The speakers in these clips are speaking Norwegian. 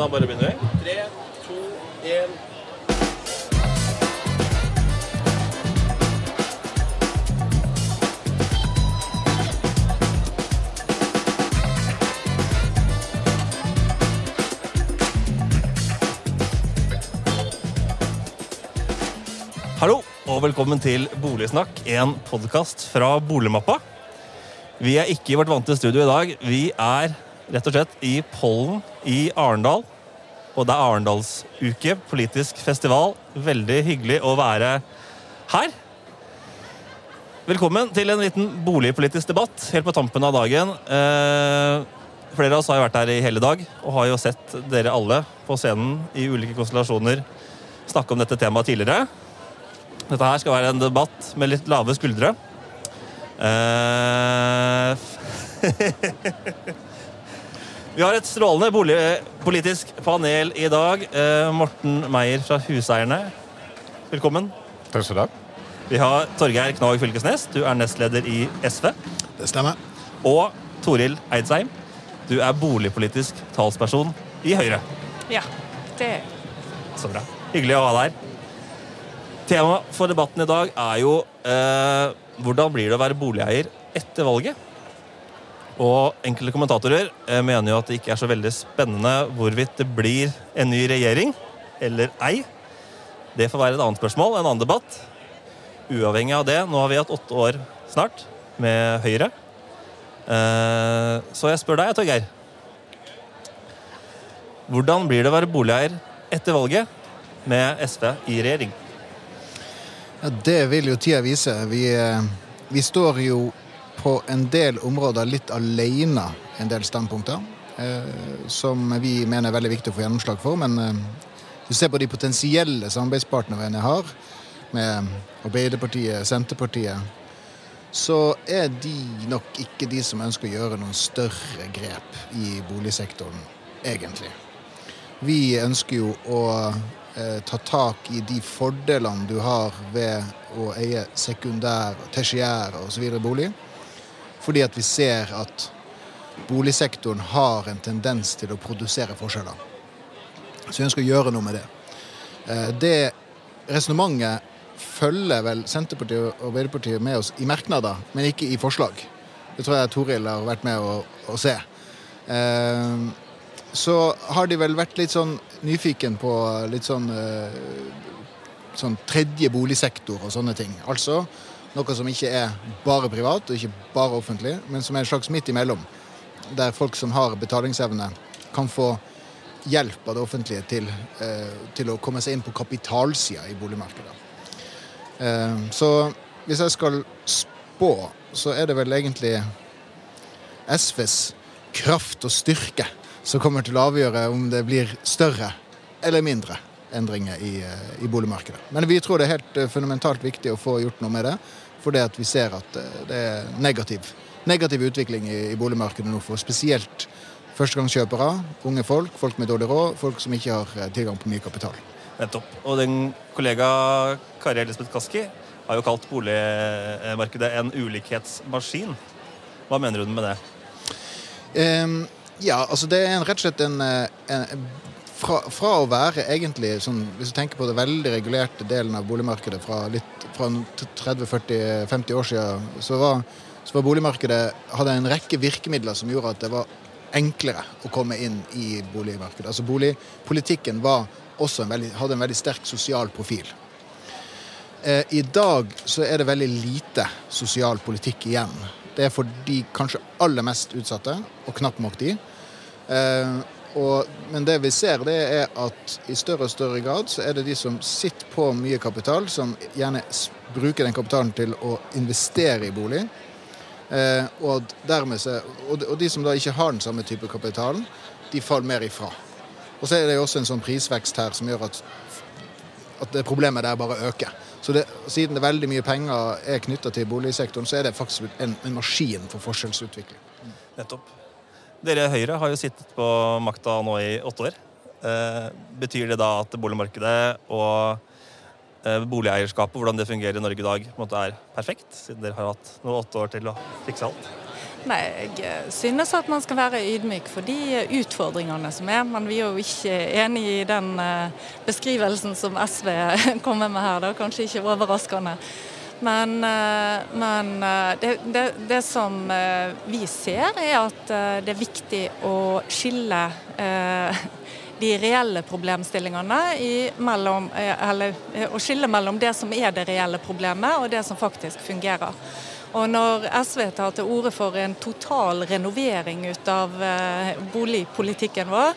Da bare begynner vi. Tre, to, én. Hallo, og velkommen til Boligsnakk, en podkast fra Boligmappa. Vi er ikke i vårt vante studio i dag. Vi er rett og slett i Pollen i Arendal. Og det er Arendalsuke, politisk festival. Veldig hyggelig å være her. Velkommen til en liten boligpolitisk debatt helt på tampen av dagen. Eh, flere av oss har vært her i hele dag og har jo sett dere alle på scenen i ulike konstellasjoner snakke om dette temaet tidligere. Dette her skal være en debatt med litt lave skuldre. Eh, Vi har et strålende boligpolitisk panel i dag. Eh, Morten Meier fra Huseierne, velkommen. Takk skal du ha. Vi har Torgeir Knag Fylkesnes, du er nestleder i SV. Det stemmer. Og Toril Eidsheim, du er boligpolitisk talsperson i Høyre. Ja, det Så bra. Hyggelig å ha deg her. Temaet for debatten i dag er jo eh, hvordan blir det å være boligeier etter valget? Og enkelte kommentatorer eh, mener jo at det ikke er så veldig spennende hvorvidt det blir en ny regjering eller ei. Det får være et annet spørsmål, en annen debatt. Uavhengig av det, nå har vi hatt åtte år snart med Høyre. Eh, så jeg spør deg, Torgeir. Hvordan blir det å være boligeier etter valget med SV i regjering? Ja, det vil jo tida vise. Vi, eh, vi står jo på en del områder litt alene en del standpunkter. Eh, som vi mener er veldig viktig å få gjennomslag for. Men eh, hvis du ser på de potensielle samarbeidspartnerne jeg har, med Arbeiderpartiet, Senterpartiet, så er de nok ikke de som ønsker å gjøre noen større grep i boligsektoren, egentlig. Vi ønsker jo å eh, ta tak i de fordelene du har ved å eie sekundær, tertiær osv. bolig. Fordi at vi ser at boligsektoren har en tendens til å produsere forskjeller. Så vi ønsker å gjøre noe med det. Eh, det resonnementet følger vel Senterpartiet og Arbeiderpartiet med oss i merknader, men ikke i forslag. Det tror jeg Toril har vært med å, å se. Eh, så har de vel vært litt sånn nyfiken på litt sånn, eh, sånn tredje boligsektor og sånne ting. Altså noe som ikke er bare privat og ikke bare offentlig, men som er en slags midt imellom. Der folk som har betalingsevne, kan få hjelp av det offentlige til, eh, til å komme seg inn på kapitalsida i boligmarkedet. Eh, så hvis jeg skal spå, så er det vel egentlig SVs kraft og styrke som kommer til å avgjøre om det blir større eller mindre endringer i, eh, i boligmarkedet. Men vi tror det er helt fundamentalt viktig å få gjort noe med det, fordi at vi ser at eh, det er negativ, negativ utvikling i, i boligmarkedet nå for spesielt førstegangskjøpere, unge folk, folk med dårlig råd, folk som ikke har tilgang på mye kapital. Nettopp. Og den kollega Kari Elisabeth Kaski har jo kalt boligmarkedet en ulikhetsmaskin. Hva mener hun med det? Um, ja, altså det er en, rett og slett en, en fra, fra, å være egentlig sånn, Hvis du tenker på det veldig regulerte delen av boligmarkedet fra, fra 30-40-50 år siden, så var, så var boligmarkedet hadde en rekke virkemidler som gjorde at det var enklere å komme inn i boligmarkedet. Altså Boligpolitikken var veldig, hadde en veldig sterk sosial profil. Eh, I dag så er det veldig lite sosial politikk igjen. Det er for de kanskje aller mest utsatte, og knapt nok de. Eh, og, men det vi ser, det er at i større og større grad så er det de som sitter på mye kapital, som gjerne bruker den kapitalen til å investere i bolig. Eh, og, så, og, og, de som da ikke har den samme type kapitalen, de faller mer ifra. Og så er det jo også en sånn prisvekst her som gjør at, at det problemet der bare øker. Så det, siden det veldig mye penger er knytta til boligsektoren, så er det faktisk en, en maskin for forskjellsutvikling. Nettopp. Dere Høyre har jo sittet på makta nå i åtte år. Eh, betyr det da at boligmarkedet og eh, boligeierskapet, hvordan det fungerer i Norge i dag, er perfekt? Siden dere har hatt noen åtte år til å fikse alt? Nei, Jeg synes at man skal være ydmyk for de utfordringene som er. Men vi er jo ikke enig i den eh, beskrivelsen som SV kommer med her. Det er kanskje ikke overraskende. Men, eh, men eh, det, det, det, som vi ser, er at det er viktig å skille de reelle problemstillingene mellom, eller, å skille mellom det som er det reelle problemet, og det som faktisk fungerer. Og når SV tar til orde for en total renovering ut av eh, boligpolitikken vår,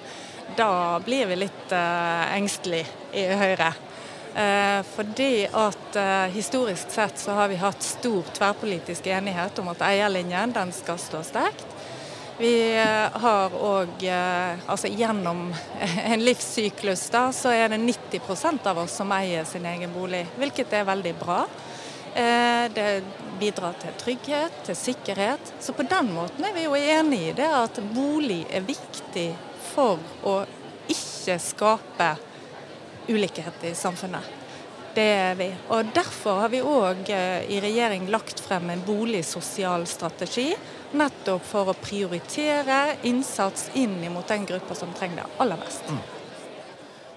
da blir vi litt eh, engstelige i Høyre. Eh, fordi at historisk sett så har vi hatt stor tverrpolitisk enighet om at eierlinjen den skal stå sterkt. Vi har òg altså Gjennom en livssyklus da, så er det 90% av oss som eier sin egen bolig, hvilket er veldig bra. Eh, det bidrar til trygghet, til sikkerhet. Så på den måten er vi jo enig i det at bolig er viktig for å ikke skape ulikhet i samfunnet. Det er vi. Og Derfor har vi òg eh, i regjering lagt frem en boligsosial strategi. Nettopp for å prioritere innsats inn mot den gruppa som trenger det aller mest. Mm.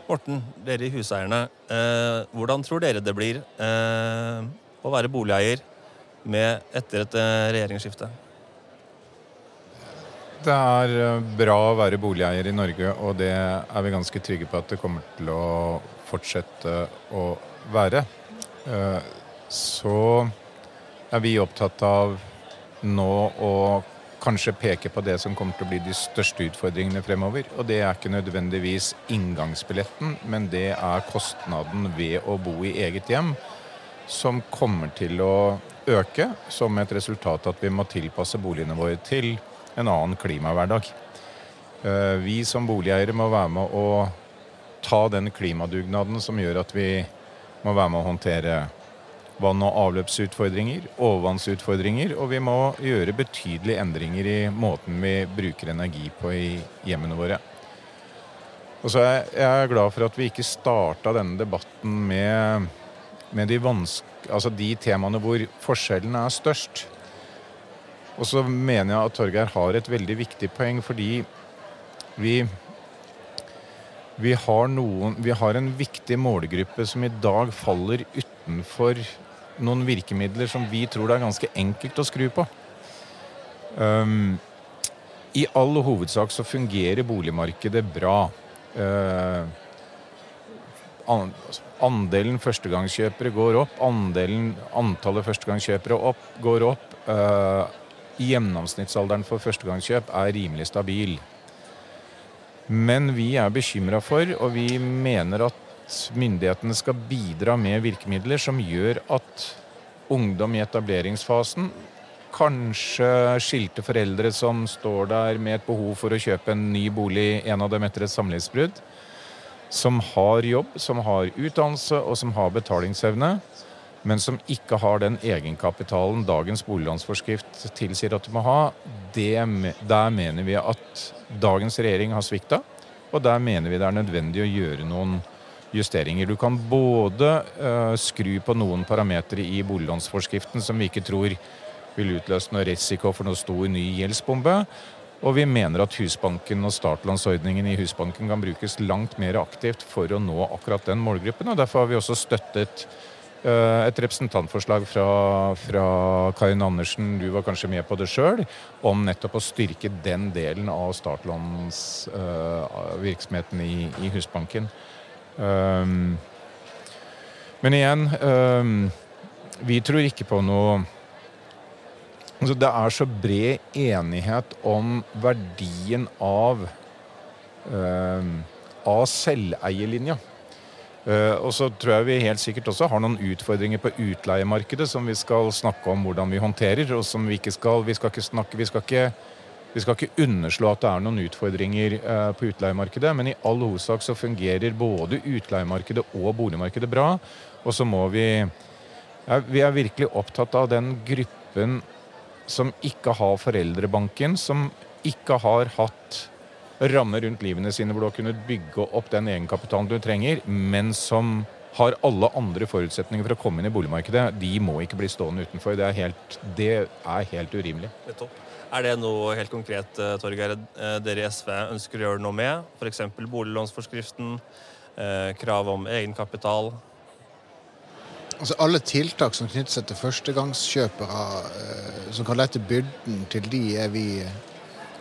Morten, dere i Huseierne. Eh, hvordan tror dere det blir? Eh, å være boligeier med etter et eh, regjeringsskifte? Det er eh, bra å være boligeier i Norge, og det er vi ganske trygge på at det kommer til å fortsette å være. Eh, så er vi opptatt av nå å kanskje peke på det som kommer til å bli de største utfordringene fremover. Og det er ikke nødvendigvis inngangsbilletten, men det er kostnaden ved å bo i eget hjem som kommer til å øke som et resultat at vi må tilpasse boligene våre til en annen klimahverdag. Eh, vi som boligeiere må være med å ta den klimadugnaden som gjør at vi må være med å håndtere vann- og avløpsutfordringer, overvannsutfordringer, og vi må gjøre betydelige endringer i måten vi bruker energi på i hjemmene våre. Og så er jeg glad for at vi ikke starta denne debatten med med de, altså de temaene hvor forskjellene er størst. Og så mener jeg at Torgeir har et veldig viktig poeng, fordi vi vi har, noen, vi har en viktig målgruppe som i dag faller utenfor noen virkemidler som vi tror det er ganske enkelt å skru på. Um, I all hovedsak så fungerer boligmarkedet bra. Uh, andelen førstegangskjøpere går opp, andelen, antallet førstegangskjøpere opp, går opp. Uh, gjennomsnittsalderen for førstegangskjøp er rimelig stabil. Men vi er bekymra for, og vi mener at myndighetene skal bidra med virkemidler som gjør at ungdom i etableringsfasen, kanskje skilte foreldre som står der med et behov for å kjøpe en ny bolig, en av dem etter et samlivsbrudd, som har jobb, som har utdannelse og som har betalingsevne, men som ikke har den egenkapitalen dagens boliglånsforskrift tilsier at du må ha, det, der mener vi at dagens regjering har svikta. Og der mener vi det er nødvendig å gjøre noen justeringer. Du kan både uh, skru på noen parametere i boliglånsforskriften som vi ikke tror vil utløse noe risiko for noe stor ny gjeldsbombe. Og vi mener at Husbanken og startlånsordningen i Husbanken kan brukes langt mer aktivt for å nå akkurat den målgruppen. og Derfor har vi også støttet et representantforslag fra, fra, Karin Andersen, du var kanskje med på det sjøl, om nettopp å styrke den delen av startlånsvirksomheten uh, i, i, Husbanken. Um, men igjen, vi tror ikke på noe Altså, det er så bred enighet om verdien av, av selveierlinja. Uh, og så tror jeg vi helt sikkert også har noen utfordringer på utleiemarkedet som vi skal snakke om hvordan vi håndterer. og som Vi ikke skal, vi skal ikke snakke, vi skal ikke, vi skal ikke underslå at det er noen utfordringer uh, på utleiemarkedet, men i all hovedsak så fungerer både utleiemarkedet og boligmarkedet bra. Og så må vi ja, Vi er virkelig opptatt av den gruppen som ikke har foreldrebanken, som ikke har hatt rammer rundt livene sine hvor du har kunnet bygge opp den egenkapitalen du trenger, men som har alle andre forutsetninger for å komme inn i boligmarkedet. De må ikke bli stående utenfor. Det er helt, det er helt urimelig. Nettopp. Er det noe helt konkret eh, Torgeir, eh, dere i SV ønsker å gjøre noe med? F.eks. boliglånsforskriften, eh, krav om egenkapital? Altså Alle tiltak som knytter seg til førstegangskjøpere, som kan lette byrden til de, er vi,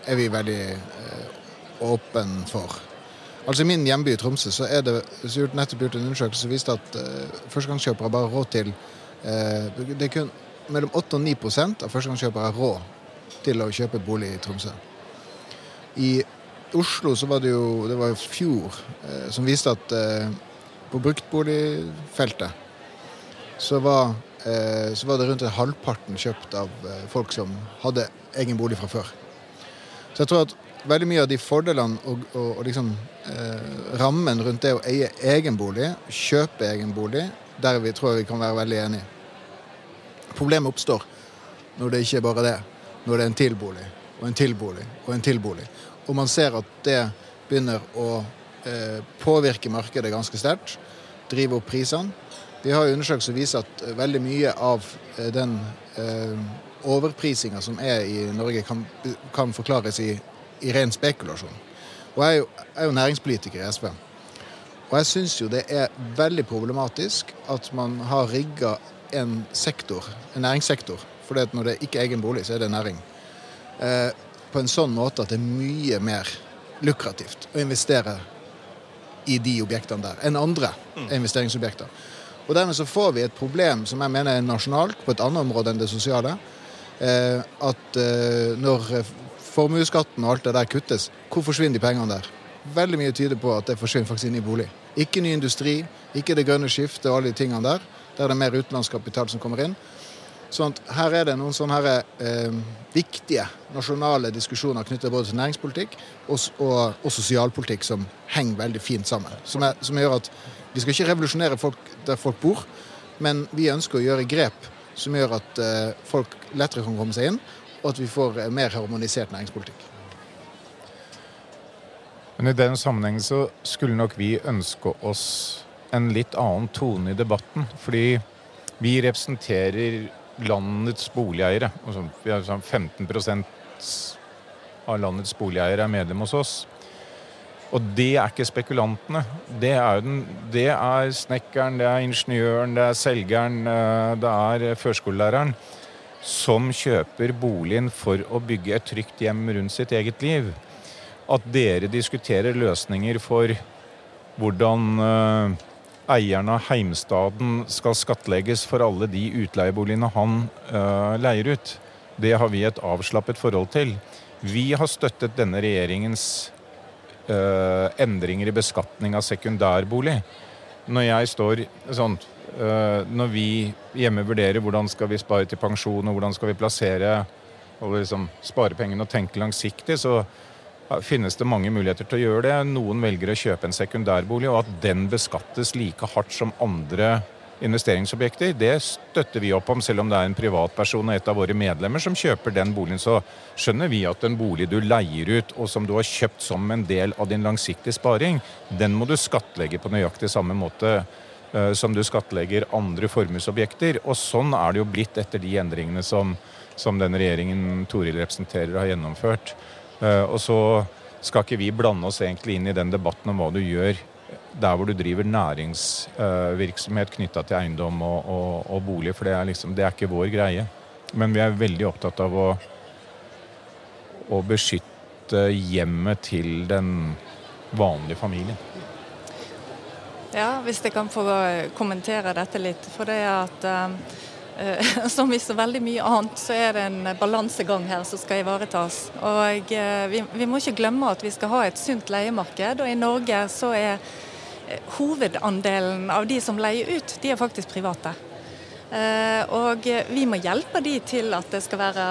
er vi veldig åpne for. Altså I min hjemby Tromsø så er det så nettopp gjort en undersøkelse som viste at uh, førstegangskjøpere bare har råd til uh, Det er kun mellom 8 og 9% av førstegangskjøpere har råd til å kjøpe bolig i Tromsø. I Oslo så var det jo det var jo fjor uh, som viste at på bruktboligfeltet så var, så var det rundt halvparten kjøpt av folk som hadde egen bolig fra før. Så jeg tror at veldig mye av de fordelene og, og, og liksom, eh, rammen rundt det å eie egen bolig, kjøpe egen bolig, der vi tror vi kan være veldig enige. Problemet oppstår når det ikke er bare det. Når det er en til bolig, og en til bolig, og en til bolig. Og man ser at det begynner å eh, påvirke markedet ganske sterkt. Drive opp prisene. Vi har undersøkelser som viser at veldig mye av eh, den eh, overprisinga som er i Norge, kan, kan forklares i i ren spekulasjon. Og jeg er jo, jeg er jo næringspolitiker i SV. Og jeg syns jo det er veldig problematisk at man har rigga en sektor, en næringssektor, for når det ikke er egen bolig, så er det næring, eh, på en sånn måte at det er mye mer lukrativt å investere i de objektene der enn andre mm. investeringsobjekter. Og Dermed så får vi et problem som jeg mener er nasjonalt, på et annet område enn det sosiale. Eh, at eh, når formuesskatten og alt det der kuttes, hvor forsvinner de pengene der? Veldig mye tyder på at det forsvinner faktisk inn i bolig. Ikke ny industri, ikke det grønne skiftet og alle de tingene der. Der er det mer utenlandskapital som kommer inn. Sånn her er det noen sånne her, eh, viktige nasjonale diskusjoner knyttet både til næringspolitikk og, og, og sosialpolitikk som henger veldig fint sammen. Som, er, som, gjør at vi skal ikke revolusjonere folk der folk bor, men vi ønsker å gjøre grep som gjør at eh, folk lettere kan komme seg inn, og at vi får mer harmonisert næringspolitikk. Men i den sammenhengen så skulle nok vi ønske oss en litt annen tone i debatten. Fordi vi representerer landets boligeiere. Altså, vi har sånn 15% av landets boligeiere er medlem hos oss. Og det er ikke spekulantene. Det er, den, det er snekkeren, det er ingeniøren, det er selgeren, eh, det er førskolelæreren som kjøper boligen for å bygge et trygt hjem rundt sitt eget liv. At dere diskuterer løsninger for hvordan uh, eieren av heimstaden skal skattlegges for alle de utleieboligene han uh, leier ut, det har vi et avslappet forhold til. Vi har støttet denne regjeringens uh, endringer i beskatning av sekundærbolig. Når jeg står sånn uh, når vi hjemme vurderer hvordan skal vi spare til pensjon, og hvordan skal vi plassere og liksom spare pengene og tenke langsiktig, så finnes det mange muligheter til å gjøre det. Noen velger å kjøpe en sekundærbolig, og at den beskattes like hardt som andre investeringsobjekter, det støtter vi opp om. Selv om det er en privatperson og et av våre medlemmer som kjøper den boligen, så skjønner vi at en bolig du leier ut, og som du har kjøpt som en del av din langsiktige sparing, den må du skattlegge på nøyaktig samme måte uh, som du skattlegger andre formuesobjekter. Og sånn er det jo blitt etter de endringene som, som den regjeringen Toril representerer, har gjennomført. Uh, og så skal ikke vi blande oss egentlig inn i den debatten om hva du gjør der hvor du driver næringsvirksomhet knytta til eiendom og, og, og, bolig, for det er, liksom, det er ikke vår greie. Men vi er veldig opptatt av å, å beskytte hjemmet til den vanlige familien. Ja, hvis jeg kan få kommentere dette litt. For det er at eh, som i så veldig mye annet, så er det en balansegang her som skal ivaretas. Og eh, vi, vi, må ikke glemme at vi skal ha et sunt leiemarked. Og i Norge så er hovedandelen av de som leier ut, de er faktisk private. Uh, og vi må hjelpe de til at det skal være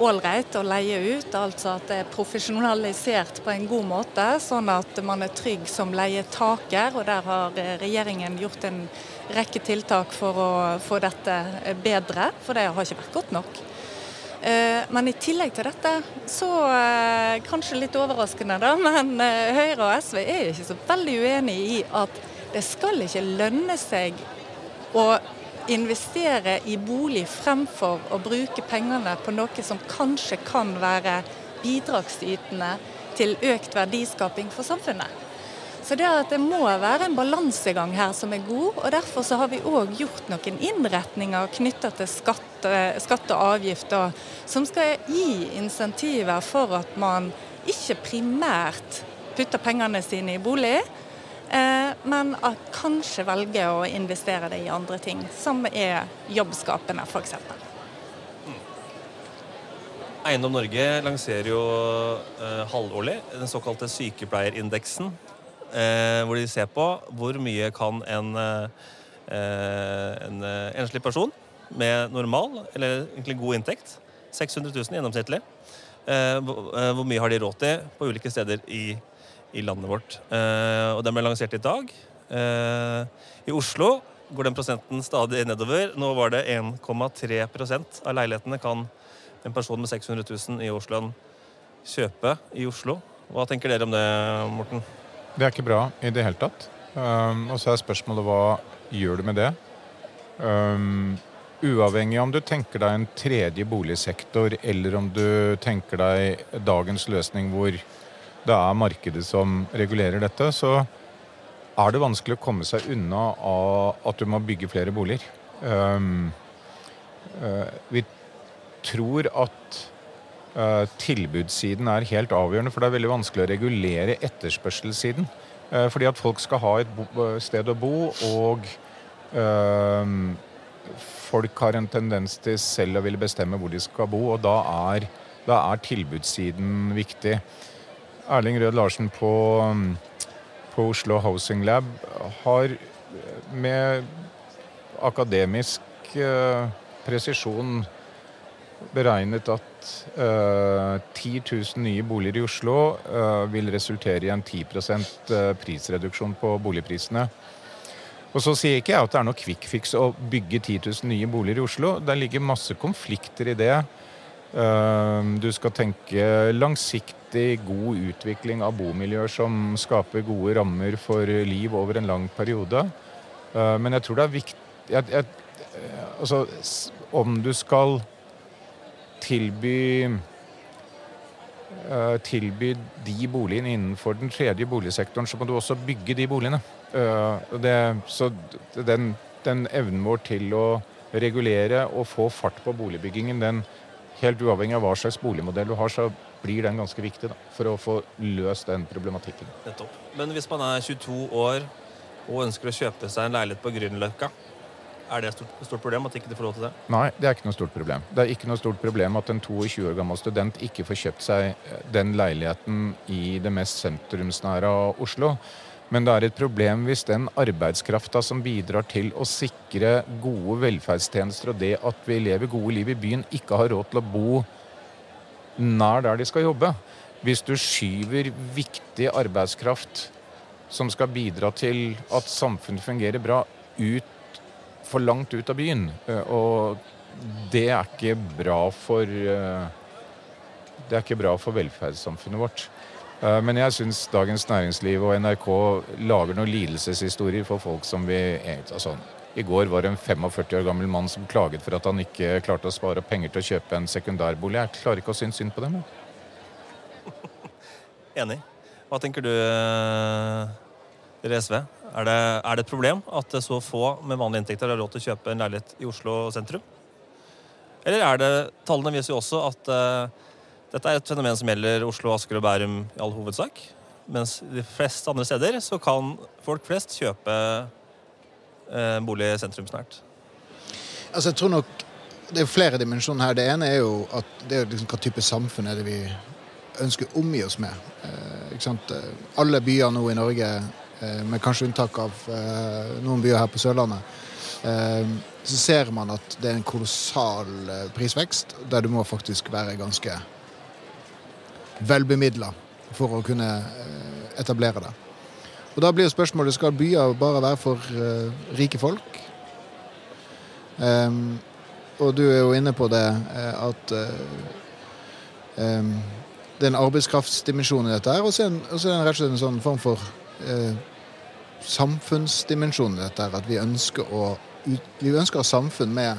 ålreit å leie ut, altså at det er profesjonalisert på en god måte, sånn at man er trygg som leietaker. og Der har regjeringen gjort en rekke tiltak for å få dette bedre, for det har ikke vært godt nok. Eh, men i tillegg til dette, så eh, kanskje litt overraskende, da, men eh, Høyre og SV er ikke så veldig uenig i at Det skal ikke lønne seg å investere i bolig fremfor å bruke pengene på noe som kanskje kan være bidragsytende til økt verdiskaping for samfunnet. Så det, at det må være en balansegang her som er god, og derfor så har vi òg gjort noen innretninger knytta til skatt, skatt og avgifter som skal gi insentiver for at man ikke primært putter pengene sine i bolig, eh, men at kanskje velger å investere det i andre ting, som er jobbskapende f.eks. Eiendom Norge lanserer jo eh, halvårlig den såkalte sykepleierindeksen. Eh, hvor de ser på hvor mye kan en, eh, en eh, enslig person med normal, eller egentlig god inntekt, 600 000 gjennomsnittlig, eh, hvor, eh, mye har de råd til på ulike steder i, i landet vårt. og Den ble lansert i dag. I Oslo går den prosenten stadig nedover. Nå var det 1,3% av leilighetene kan en person med 600 000 i årslønn kjøpe i Oslo. Hva tenker dere om det, Morten? Det er ikke bra i det hele tatt. Um, og så er spørsmålet hva gjør du med det? Um, uavhengig om du tenker deg en tredje boligsektor, eller om du tenker deg dagens løsning hvor det er markedet som regulerer dette, så er det vanskelig å komme seg unna av at du må bygge flere boliger. Um, uh, vi tror at tilbudssiden er helt avgjørende, for det er veldig vanskelig å regulere etterspørselssiden. Uh, fordi at folk skal ha et bo, sted å bo, og uh, folk har en tendens til selv å ville bestemme hvor de skal bo, og da er, da er tilbudssiden viktig. Erling Rød Larsen på, på Oslo Housing Lab har med akademisk presisjon beregnet at 10 000 nye boliger i Oslo uh, vil resultere i en 10 uh, prisreduksjon på boligprisene. Og så sier ikke jeg at det er noe quick fix å bygge 10 000 nye boliger i Oslo. Det ligger masse konflikter i det. Du skal tenke langsiktig, god utvikling av bomiljøer som skaper gode rammer for liv over en lang periode. Men jeg tror det er viktig Altså, om du skal tilby uh, tilby de boligene innenfor den tredje boligsektoren, så må du også bygge de boligene. Uh, det, så den, den, evnen vår til å regulere og få fart på boligbyggingen, den helt uavhengig av hva slags boligmodell du har, så blir den ganske viktig da, for å få løst den problematikken. Nettopp. Men hvis man er 22 år og ønsker å kjøpe seg en leilighet på Grünerløkka, er det et stort, stort, problem at ikke de får lov til det? Nei, det er ikke noe stort problem. Det er ikke noe stort problem at en 22 år gammel student ikke får kjøpt seg eh, den leiligheten i det mest sentrumsnære av Oslo. Men det er et problem hvis den arbeidskrafta som bidrar til å sikre gode velferdstjenester og det at vi lever gode liv i byen, ikke har råd til å bo nær der de skal jobbe. Hvis du skyver viktig arbeidskraft som skal bidra til at samfunnet fungerer bra, ut for langt ut av byen. Eh, og det er ikke bra for eh, Det er ikke bra for velferdssamfunnet vårt. Eh, men jeg syns Dagens Næringsliv og NRK lager noen lidelseshistorier for folk som vi altså, I går var det en 45 år gammel mann som klaget for at han ikke klarte å spare penger til å kjøpe en sekundærbolig. Jeg klarer ikke å synes synd på dem. Enig. Hva tenker du, dere SV? Er det, er det, et problem at så få med vanlige inntekter har råd til å kjøpe en leilighet i Oslo sentrum? Eller er det Tallene viser jo også at uh, dette er et fenomen som gjelder Oslo, Asker og Bærum i all hovedsak. Mens de fleste andre steder så kan folk flest kjøpe uh, bolig sentrumsnært. Altså, jeg tror nok Det er flere dimensjoner her. Det ene er jo at det er liksom hva type samfunn er det vi ønsker å omgi oss med. Uh, Alle byer nå i Norge Eh, med kanskje unntak av eh, noen byer her på Sørlandet, eh, så ser man at det er en kolossal prisvekst, der du må faktisk være ganske velbemidla for å kunne etablere det. Og Da blir spørsmålet skal byer bare være for rike folk. Og du er jo inne på det at det er en arbeidskraftsdimensjon i dette her, og så er det rett og slett en sånn form for eh, samfunnsdimensjonen i dette. At vi ønsker å vi ønsker å samfunn med,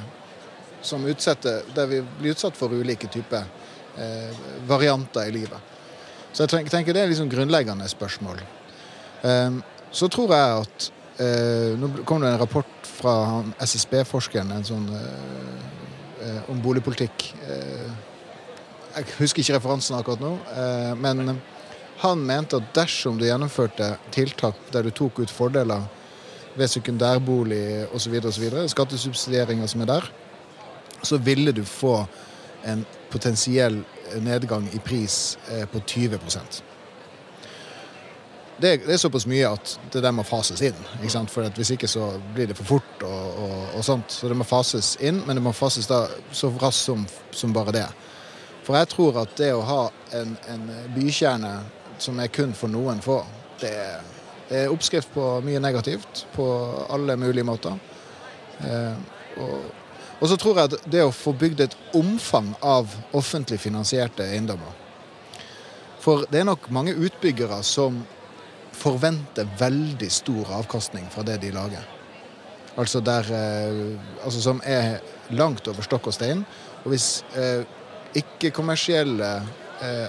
som utsetter, der vi blir utsatt for ulike typer eh, varianter i livet. Så jeg tenker, det er liksom grunnleggende spørsmål. Eh, så tror jeg at eh, Nå kom det en rapport fra SSB-forskeren en sånn eh, eh, om boligpolitikk. Eh, jeg husker ikke referansen akkurat nå, men han mente at dersom du gjennomførte tiltak der du tok ut fordeler ved sekundærbolig osv., skattesubsidieringer som er der, så ville du få en potensiell nedgang i pris eh, på 20 det, det er såpass mye at det der må fases inn. ikke sant? For Hvis ikke så blir det for fort og, og, og, sånt. Så det må fases inn, men det må fases da så raskt som, som bare det. For jeg tror at det å ha en, en bykjerne som er kun for noen få, det er, det er oppskrift på mye negativt på alle mulige måter. Eh, og, og, så tror jeg at det å få bygd et omfang av offentlig finansierte eiendommer For det er nok mange utbyggere som forventer veldig stor avkastning fra det de lager. Altså, der, eh, altså som er langt over stokk og stein. Og hvis eh, ikke-kommersielle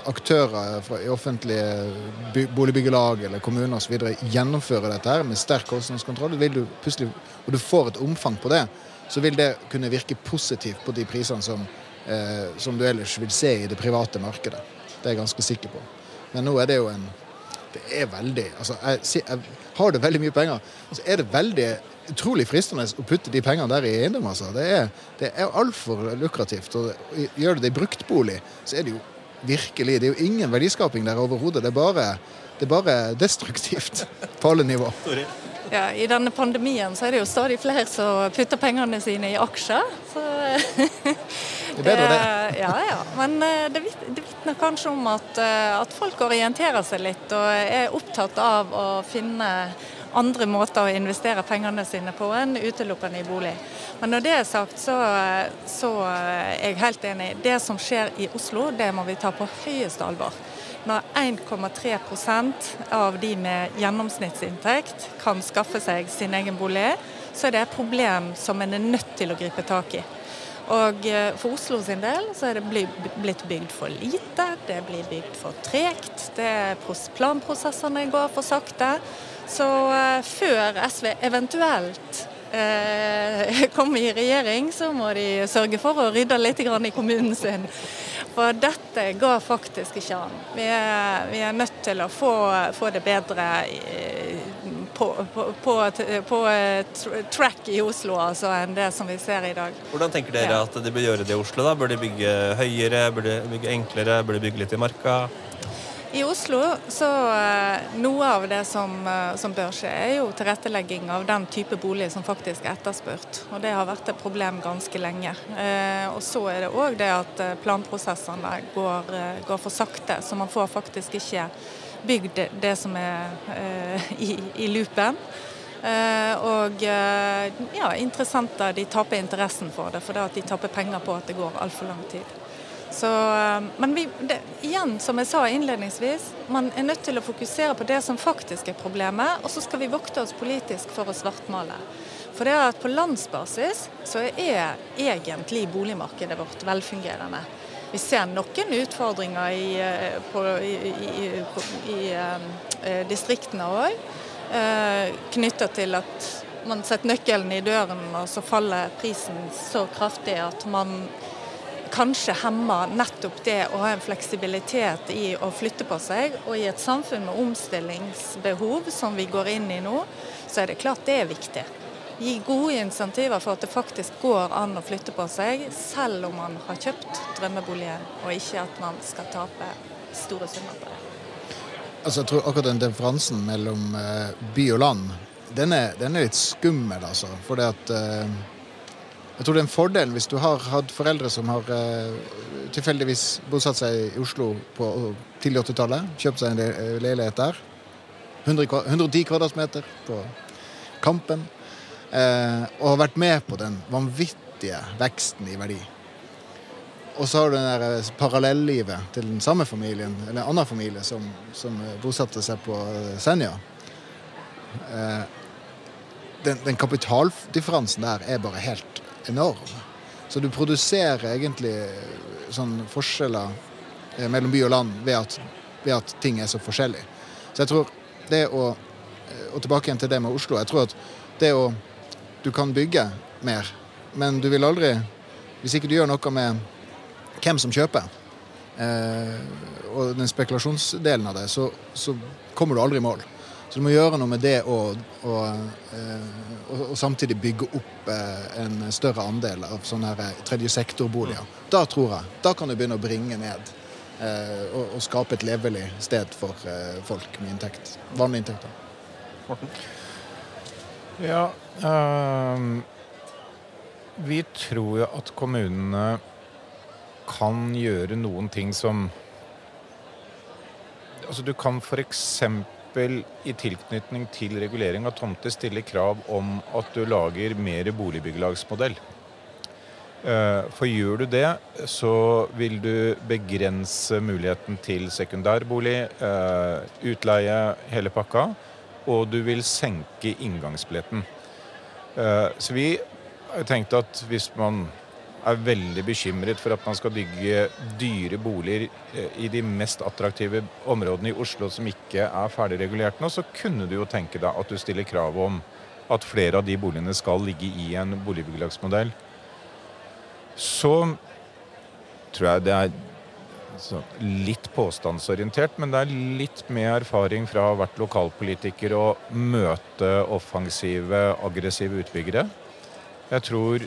aktører fra, i offentlige boligbyggelag eller kommuner osv. gjennomfører dette her med sterk kostnadskontroll, du plutselig, og du får et omfang på det, så vil det kunne virke positivt på de prisene som, eh, som du ellers vil se i det private markedet. Det er jeg ganske sikker på. Men nå er det jo en det er veldig altså jeg, jeg, Har du veldig mye penger, så er det veldig utrolig fristende å putte de pengene der i eiendom. Altså. Det er, det er altfor lukrativt. Og gjør du det i bruktbolig, så er det jo virkelig Det er jo ingen verdiskaping der overhodet. Det, det, er bare destruktivt på alle nivå. Ja, I denne pandemien så er det jo stadig flere som putter pengene sine i aksjer. Så Det er bedre, det. Ja, ja. Men eh, det vitner kanskje om at, eh, at, folk orienterer seg litt og er opptatt av å finne andre måter å investere pengene sine på enn utelukkende i bolig. Men når det er sagt, så, så er jeg helt enig. Det som skjer i Oslo, det må vi ta på høyeste alvor. Når 1,3% av de med gjennomsnittsinntekt kan skaffe seg sin egen bolig, så er det et problem som en er nødt til å gripe tak i. Og eh, For Oslo sin del så er det blitt bygd for lite, det blir bygd for tregt. Planprosessene går for sakte. Så uh, før SV eventuelt uh, kommer i regjering, så må de sørge for å rydde litt i kommunen sin. For dette går faktisk ikke an. Vi er, vi er nødt til å få, få det bedre på, på, på, på track i Oslo altså, enn det som vi ser i dag. Hvordan tenker dere at de bør gjøre det i Oslo? da? Bør de bygge høyere, bør de bygge enklere, bør de bygge litt i marka? I Oslo så uh, Noe av det som, uh, som, bør skje, er jo tilrettelegging av den type bolig som faktisk er etterspurt. Og det har vært et problem ganske lenge. Uh, og så er det òg det at planprosessene går, går for sakte, så man får faktisk ikke bygd det som er eh, i, i loopen. Eh, og eh, ja, interessenter de taper interessen for det, for de taper penger på at det går altfor lang tid. Så, men vi, det, igjen, som jeg sa innledningsvis, man er nødt til å fokusere på det som faktisk er problemet, og så skal vi vokte oss politisk for å svartmale. For det er at på landsbasis så er egentlig boligmarkedet vårt velfungerende. Vi ser noen utfordringer i, eh, på, i, i, i uh, distriktene òg, knytta til at man setter nøkkelen i døren, og så faller prisen så kraftig at man kanskje hemmer nettopp det å ha en fleksibilitet i å flytte på seg. Og i et samfunn med omstillingsbehov som vi går inn i nå, så er det klart det er viktig gi gode insentiver for at det faktisk går an å flytte på seg, selv om man har kjøpt drømmeboligen, og ikke at man skal tape store summer på det. Altså, jeg tror akkurat den differansen mellom uh, by og land, den er, den er, litt skummel, altså. For det at uh, Jeg tror det er en fordel hvis du har hatt foreldre som har uh, tilfeldigvis bosatt seg i Oslo på tidlig 80-tallet, kjøpt seg en leilighet der. 110 kvadratmeter på Kampen eh, og har vært med på den vanvittige veksten i verdi. Og så har du det eh, parallellivet til den samme familien, eller en annen familie, som, som bosatte seg på eh, Senja. eh, den, den kapitaldifferansen der er bare helt enorm. Så du produserer egentlig sånn forskjeller eh, mellom by og land ved at, ved at ting er så forskjellig. Så jeg tror det å eh, Og tilbake igjen til det med Oslo. Jeg tror at det å Du kan bygge mer, men du vil aldri Hvis ikke du gjør noe med hvem som kjøper, eh, og den spekulasjonsdelen av det, så, så kommer du aldri i mål. Så du må gjøre noe med det og, og, eh, og, og samtidig bygge opp eh, en større andel av sånne her tredje sektor-boliger. Da tror jeg, da kan du begynne å bringe ned eh, og, og skape et levelig sted for eh, folk med inntekt. Vanlige inntekter. Morten? Ja øh, Vi tror jo at kommunene kan gjøre noen ting som Altså du kan f.eks. i tilknytning til regulering av tomter stille krav om at du lager mer boligbyggelagsmodell. Eh, For gjør du det, så vil du begrense muligheten til sekundærbolig, eh, utleie, hele pakka. Og du vil senke inngangsbilletten. Eh, Så vi har tenkt at hvis man er veldig bekymret for at man skal bygge dyre boliger eh, i de mest attraktive områdene i Oslo som ikke er ferdigregulert nå, så kunne du jo tenke deg at du stiller krav om at flere av de boligene skal ligge i en boligbyggelagsmodell. Så tror jeg det er litt påstandsorientert, men det er litt med erfaring fra å ha vært lokalpolitiker og møte offensive, aggressive utbyggere. Jeg tror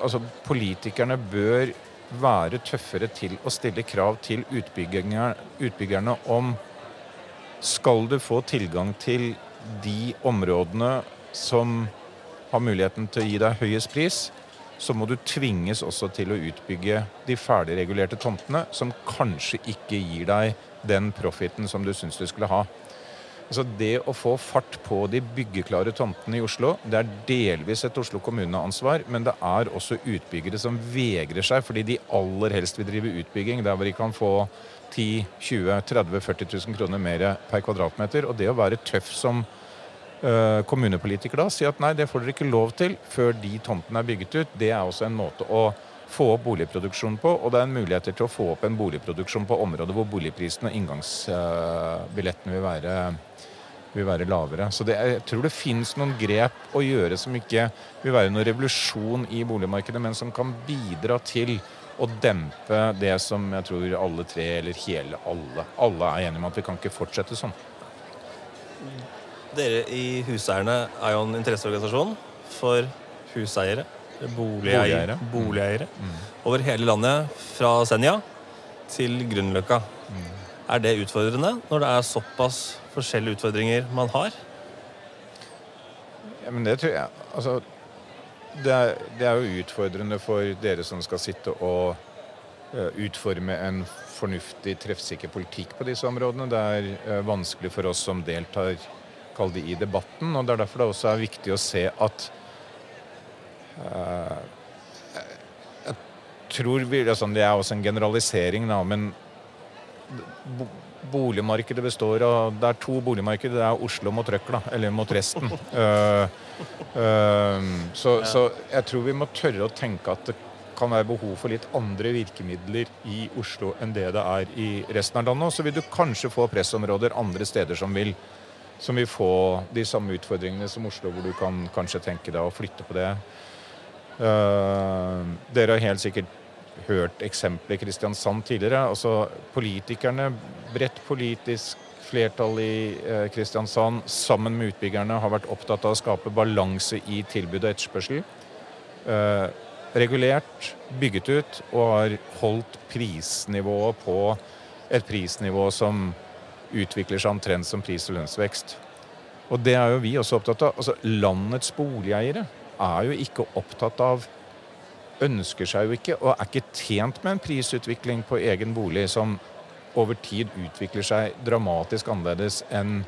altså, politikerne bør være tøffere til å stille krav til utbyggerne, utbyggerne om skal du få tilgang til de områdene som har muligheten til å gi deg høyest pris, så må du tvinges også til å utbygge de ferdigregulerte tomtene, som kanskje ikke gir deg den profiten som du syns du skulle ha. Altså Det å få fart på de byggeklare tomtene i Oslo, det er delvis et Oslo kommune-ansvar, men det er også utbyggere som vegrer seg fordi de aller helst vil drive utbygging der hvor de kan få 10 20 30 40 000 kroner mer per kvadratmeter. Og det å være tøff som eh, kommunepolitiker da, si at nei, det får dere ikke lov til før de tomtene er bygget ut, det er også en måte å få opp boligproduksjonen på, og det er en mulighet til å få opp en boligproduksjon på områder hvor boligprisen og inngangsbilletten vil være vil være lavere. Så det, jeg tror det finnes noen grep å gjøre som ikke vil være noen revolusjon i boligmarkedet, men som kan bidra til å dempe det som jeg tror alle tre, eller hele alle, alle er enige om at vi kan ikke fortsette sånn. Dere i Huseierne er jo en interesseorganisasjon for huseiere, boligeiere, Boligeiere. boligeiere over hele landet, fra Senja til Grünerløkka. Er det utfordrende når det er såpass forskjellige utfordringer man har? Ja, men det tror jeg Altså, det er, det er jo utfordrende for dere som skal sitte og eh, utforme en fornuftig, treffsikker politikk på disse områdene. Det er eh, vanskelig for oss som deltar kall det i debatten, og det er derfor det også er viktig å se at uh, Jeg tror vi, altså, Det er også en generalisering, da, men boligmarkedet består av Det er to boligmarkeder. Det er Oslo mot Røkla, eller mot resten. uh, uh, så, så jeg tror vi må tørre å tenke at det kan være behov for litt andre virkemidler i Oslo enn det det er i resten av landet. Og så vil du kanskje få pressområder andre steder som vil, som vil få de samme utfordringene som Oslo, hvor du kan kanskje tenke deg å flytte på det. Uh, dere har helt sikkert hørt eksempelet Kristiansand tidligere. Altså politikerne, bredt politisk flertall i eh, Kristiansand sammen med utbyggerne har vært opptatt av å skape balanse i tilbud og etterspørsel. Eh, regulert, bygget ut og har holdt prisnivået på et prisnivå som utvikler seg omtrent som pris- og lønnsvekst. Og det er jo vi også opptatt av. Altså, landets boligeiere er jo ikke opptatt av ønsker seg jo ikke og er ikke tjent med en prisutvikling på egen bolig som over tid utvikler seg dramatisk annerledes enn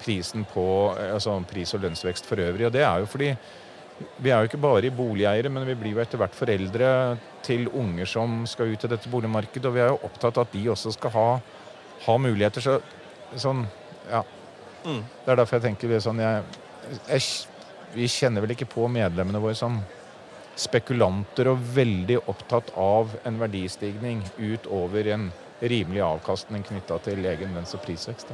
prisen på altså pris- og lønnsvekst for øvrig. Og det er jo fordi vi er jo ikke bare i boligeiere, men vi blir jo etter hvert foreldre til unger som skal ut i dette boligmarkedet, og vi er jo opptatt av at de også skal ha, ha muligheter. Så, sånn, ja. Mm. Det er derfor jeg tenker sånn jeg, jeg, Vi kjenner vel ikke på medlemmene våre som spekulanter og veldig opptatt av en verdistigning utover en rimelig avkastning knytta til egen lønns- og prisvekst.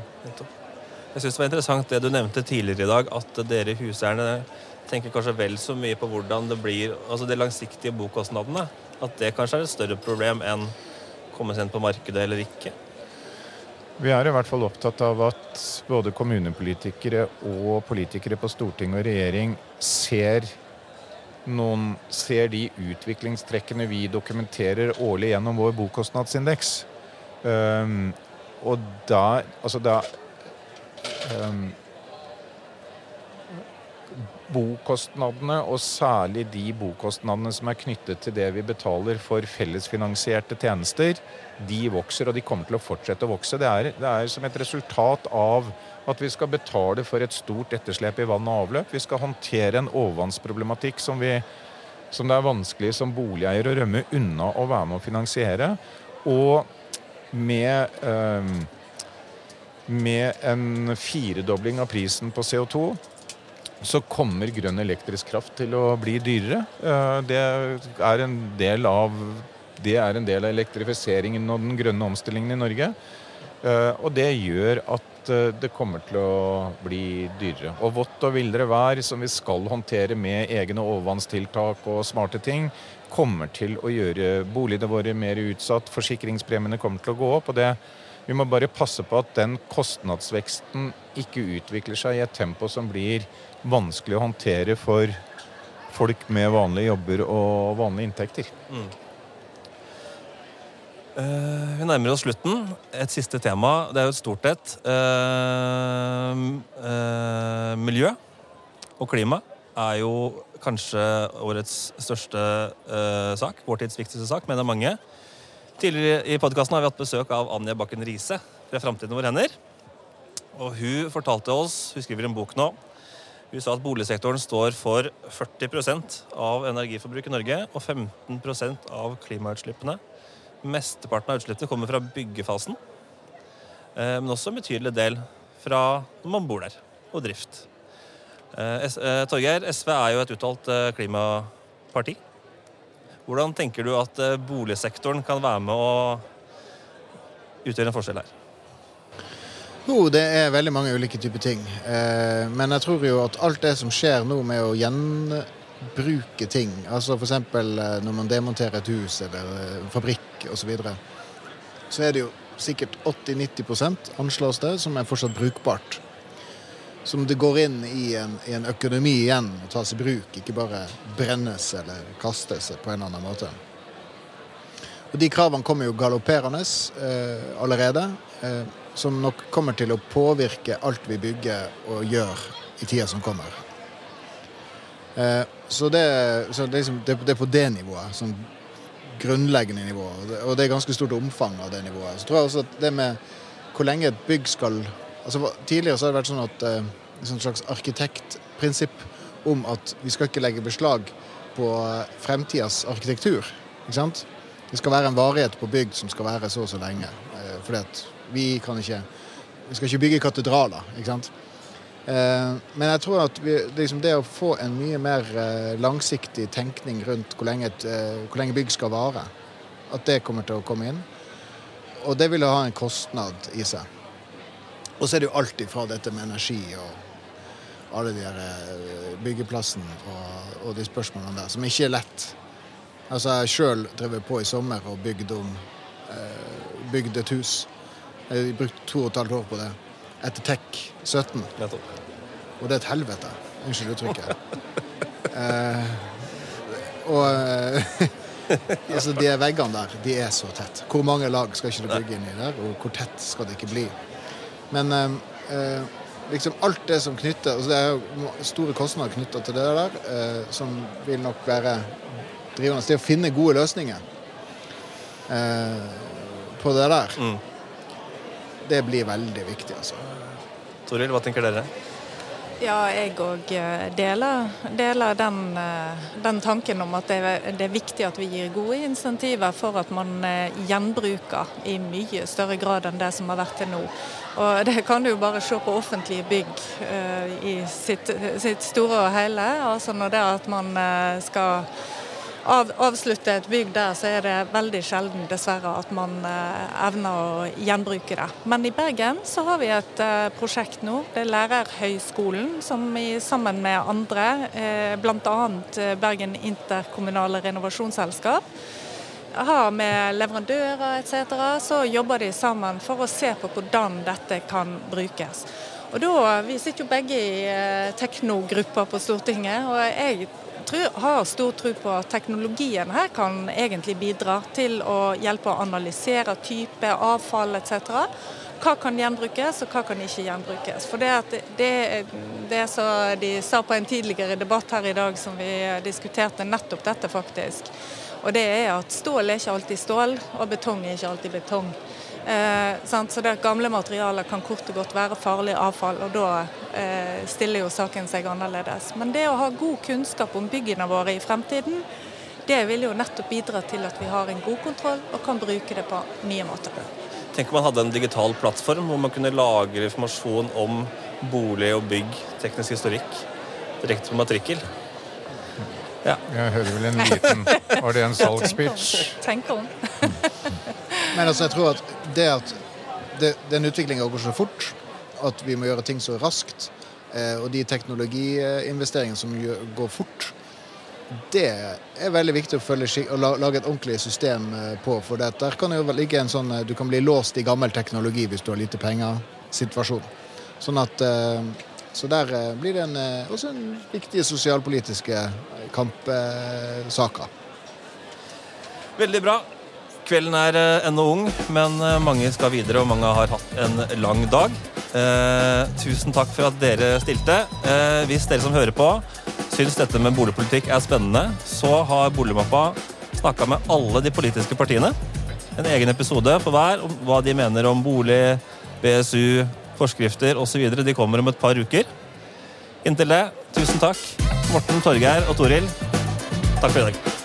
Jeg synes det var interessant det du nevnte tidligere i dag, at dere huseierne tenker kanskje vel så mye på hvordan det blir, altså de langsiktige bokostnadene. At det kanskje er et større problem enn komme seg inn på markedet eller ikke. Vi er i hvert fall opptatt av at både kommunepolitikere og politikere på storting og regjering ser, noen, ser de utviklingstrekkene vi dokumenterer årlig gjennom vår bokostnadsindeks. Um, og da Altså da um, Bokostnadene, og særlig de bokostnadene som er knyttet til det vi betaler for fellesfinansierte tjenester, de vokser, og de kommer til å fortsette å vokse. Det er, det er som et resultat av at vi skal betale for et stort etterslep i vann og avløp. Vi skal håndtere en overvannsproblematikk som, vi, som det er vanskelig som boligeier å rømme unna å være med å finansiere. Og med, eh, med en firedobling av prisen på CO2 så kommer grønn elektrisk kraft til å bli dyrere. Eh, Det er en del av, det er en del av elektrifiseringen og den grønne omstillingen i Norge. Eh, Og det gjør at eh, det kommer til å bli dyrere. Og vått og villere vær, som vi skal håndtere med egne overvannstiltak og smarte ting, kommer til å gjøre boligene våre mer utsatt. Forsikringspremiene kommer til å gå opp. og det vi må bare passe på at den kostnadsveksten ikke utvikler seg i et tempo som blir vanskelig å håndtere for folk med vanlige jobber og vanlige inntekter. Eh, vi nærmer oss slutten. Et siste tema. Det er jo et stort et. Uh, uh, miljø og klima er jo kanskje årets største sak. Vår tids viktigste sak, mener mange. Tidligere i podkasten har vi hatt besøk av Anja Bakken Riise fra Framtiden i våre hender. Og hun fortalte oss, hun skriver en bok nå, hun sa at boligsektoren står for 40% av energiforbruk i Norge og 15% av klimautslippene. Mesteparten av utslippene kommer fra byggefasen, eh, men også en betydelig del fra når man bor der, og drift. Eh, eh, Torgeir, SV er jo et uttalt klimaparti. Hvordan tenker du at boligsektoren kan være med å utgjøre en forskjell her? Jo, det er veldig mange ulike typer ting. Men jeg tror jo at alt det som skjer nå med å gjenbruke ting, altså f.eks. Når man demonterer et hus eller en fabrikk osv., så, videre, så er det jo sikkert 80-90% anslås det, som er fortsatt brukbart. Som det går inn i en, i en økonomi igjen og tas i bruk, ikke bare brennes eller kastes på en eller annen måte. Og De kravene kommer jo galopperende eh, allerede. Eh, som nok kommer til å påvirke alt vi bygger og gjør i tida som kommer. Eh, så det, så det, liksom, det, det er på det nivået. Sånn grunnleggende nivå. Og det, er ganske stort omfang av det nivået. Så tror jeg også at det med hvor lenge et bygg skal altså Tidligere så har det vært sånn at eh, et sånn slags arkitektprinsipp om at vi skal ikke legge beslag på fremtidas arkitektur. Ikke sant? Det skal være en varighet på bygg som skal være så og så lenge. Eh, fordi at vi kan ikke Vi skal ikke bygge katedraler, ikke sant. Eh, men jeg tror at vi, liksom det å få en mye mer eh, langsiktig tenkning rundt hvor lenge, et, eh, hvor lenge bygg skal vare, at det kommer til å komme inn. Og det vil ha en kostnad i seg. Og så er det jo alltid fra dette med energi og alle de der byggeplassen og, og de spørsmålene der, som ikke er lett. Altså Jeg sjøl drev på i sommer og bygde om eh, et hus. Jeg brukte to og et halvt år på det. Etter Tech 17. Nettopp. Og det er et helvete. Unnskyld uttrykket. eh, og eh, altså de veggene der, de er så tett. Hvor mange lag skal ikke du bygge inni der, og hvor tett skal det ikke bli? Men eh, eh, liksom alt det som knytter altså Det er jo store kostnader knytta til det der, eh, som vil nok være drivende. Det å finne gode løsninger eh, på det der, Mm. Det blir veldig viktig, altså. Toril, hva tenker dere? Ja, jeg òg deler, deler den, eh, den, tanken om at det er, det er, viktig at vi gir gode insentiver for at man eh, gjenbruker i mye større grad enn det som har vært til nå. Og Det kan du jo bare se på offentlige bygg uh, i sitt, sitt, store og hele. Altså når det at man skal av, avslutte et bygg der, så er det veldig sjelden dessverre at man eh, evner å gjenbruke det. Men i Bergen så har vi et eh, prosjekt nå. Det er Lærerhøgskolen som i, sammen med andre, eh, bl.a. Eh, Bergen interkommunale renovasjonsselskap, har med leverandører etc., så jobber de sammen for å se på hvordan dette kan brukes. Og da, Vi sitter jo begge i teknogrupper på Stortinget, og jeg tror, har stor tro på at teknologien her kan egentlig bidra til å hjelpe å analysere type avfall etc. Hva kan gjenbrukes, og hva kan ikke gjenbrukes. For Det, det, det som de sa på en tidligere debatt her i dag, som vi diskuterte nettopp dette, faktisk. Og det er at stål er ikke alltid stål, og betong er ikke alltid betong. Eh, så det Gamle materialet kan kort og godt være farlig avfall, og da eh, stiller jo saken seg annerledes. Men det å ha god kunnskap om byggene våre i fremtiden, det vil jo nettopp bidra til at vi har en god kontroll og kan bruke det på nye måter. Tenk om man hadde en digital plattform hvor man kunne lagre informasjon om bolig og bygg, teknisk historikk, direkte på matrikkel. Ja. Jeg hører vel en liten Var det en salgspitch? Tenk om. Men altså, jeg tror at det at det, den utviklinga går så fort, at vi må gjøre ting så raskt, eh, og de teknologiinvesteringene som går fort, det er veldig viktig å, følge, å lage et ordentlig system eh, på. For det. der kan jo ligge en sånn Du kan bli låst i gammel teknologi hvis du har lite penger-situasjon. Sånn at Så der blir det en, også en viktige sosialpolitiske kampsaker. Veldig bra. Kvelden er eh, ennå ung, men eh, mange skal videre, og mange har hatt en lang dag. Eh, tusen takk for at dere stilte. Eh, hvis dere som hører på, syns dette med boligpolitikk er spennende, så har Boligmappa snakka med alle de politiske partiene. En egen episode for hver om hva de mener om bolig, BSU, forskrifter osv. De kommer om et par uker. Inntil det, tusen takk. Morten, Torgeir og Toril, takk for i dag.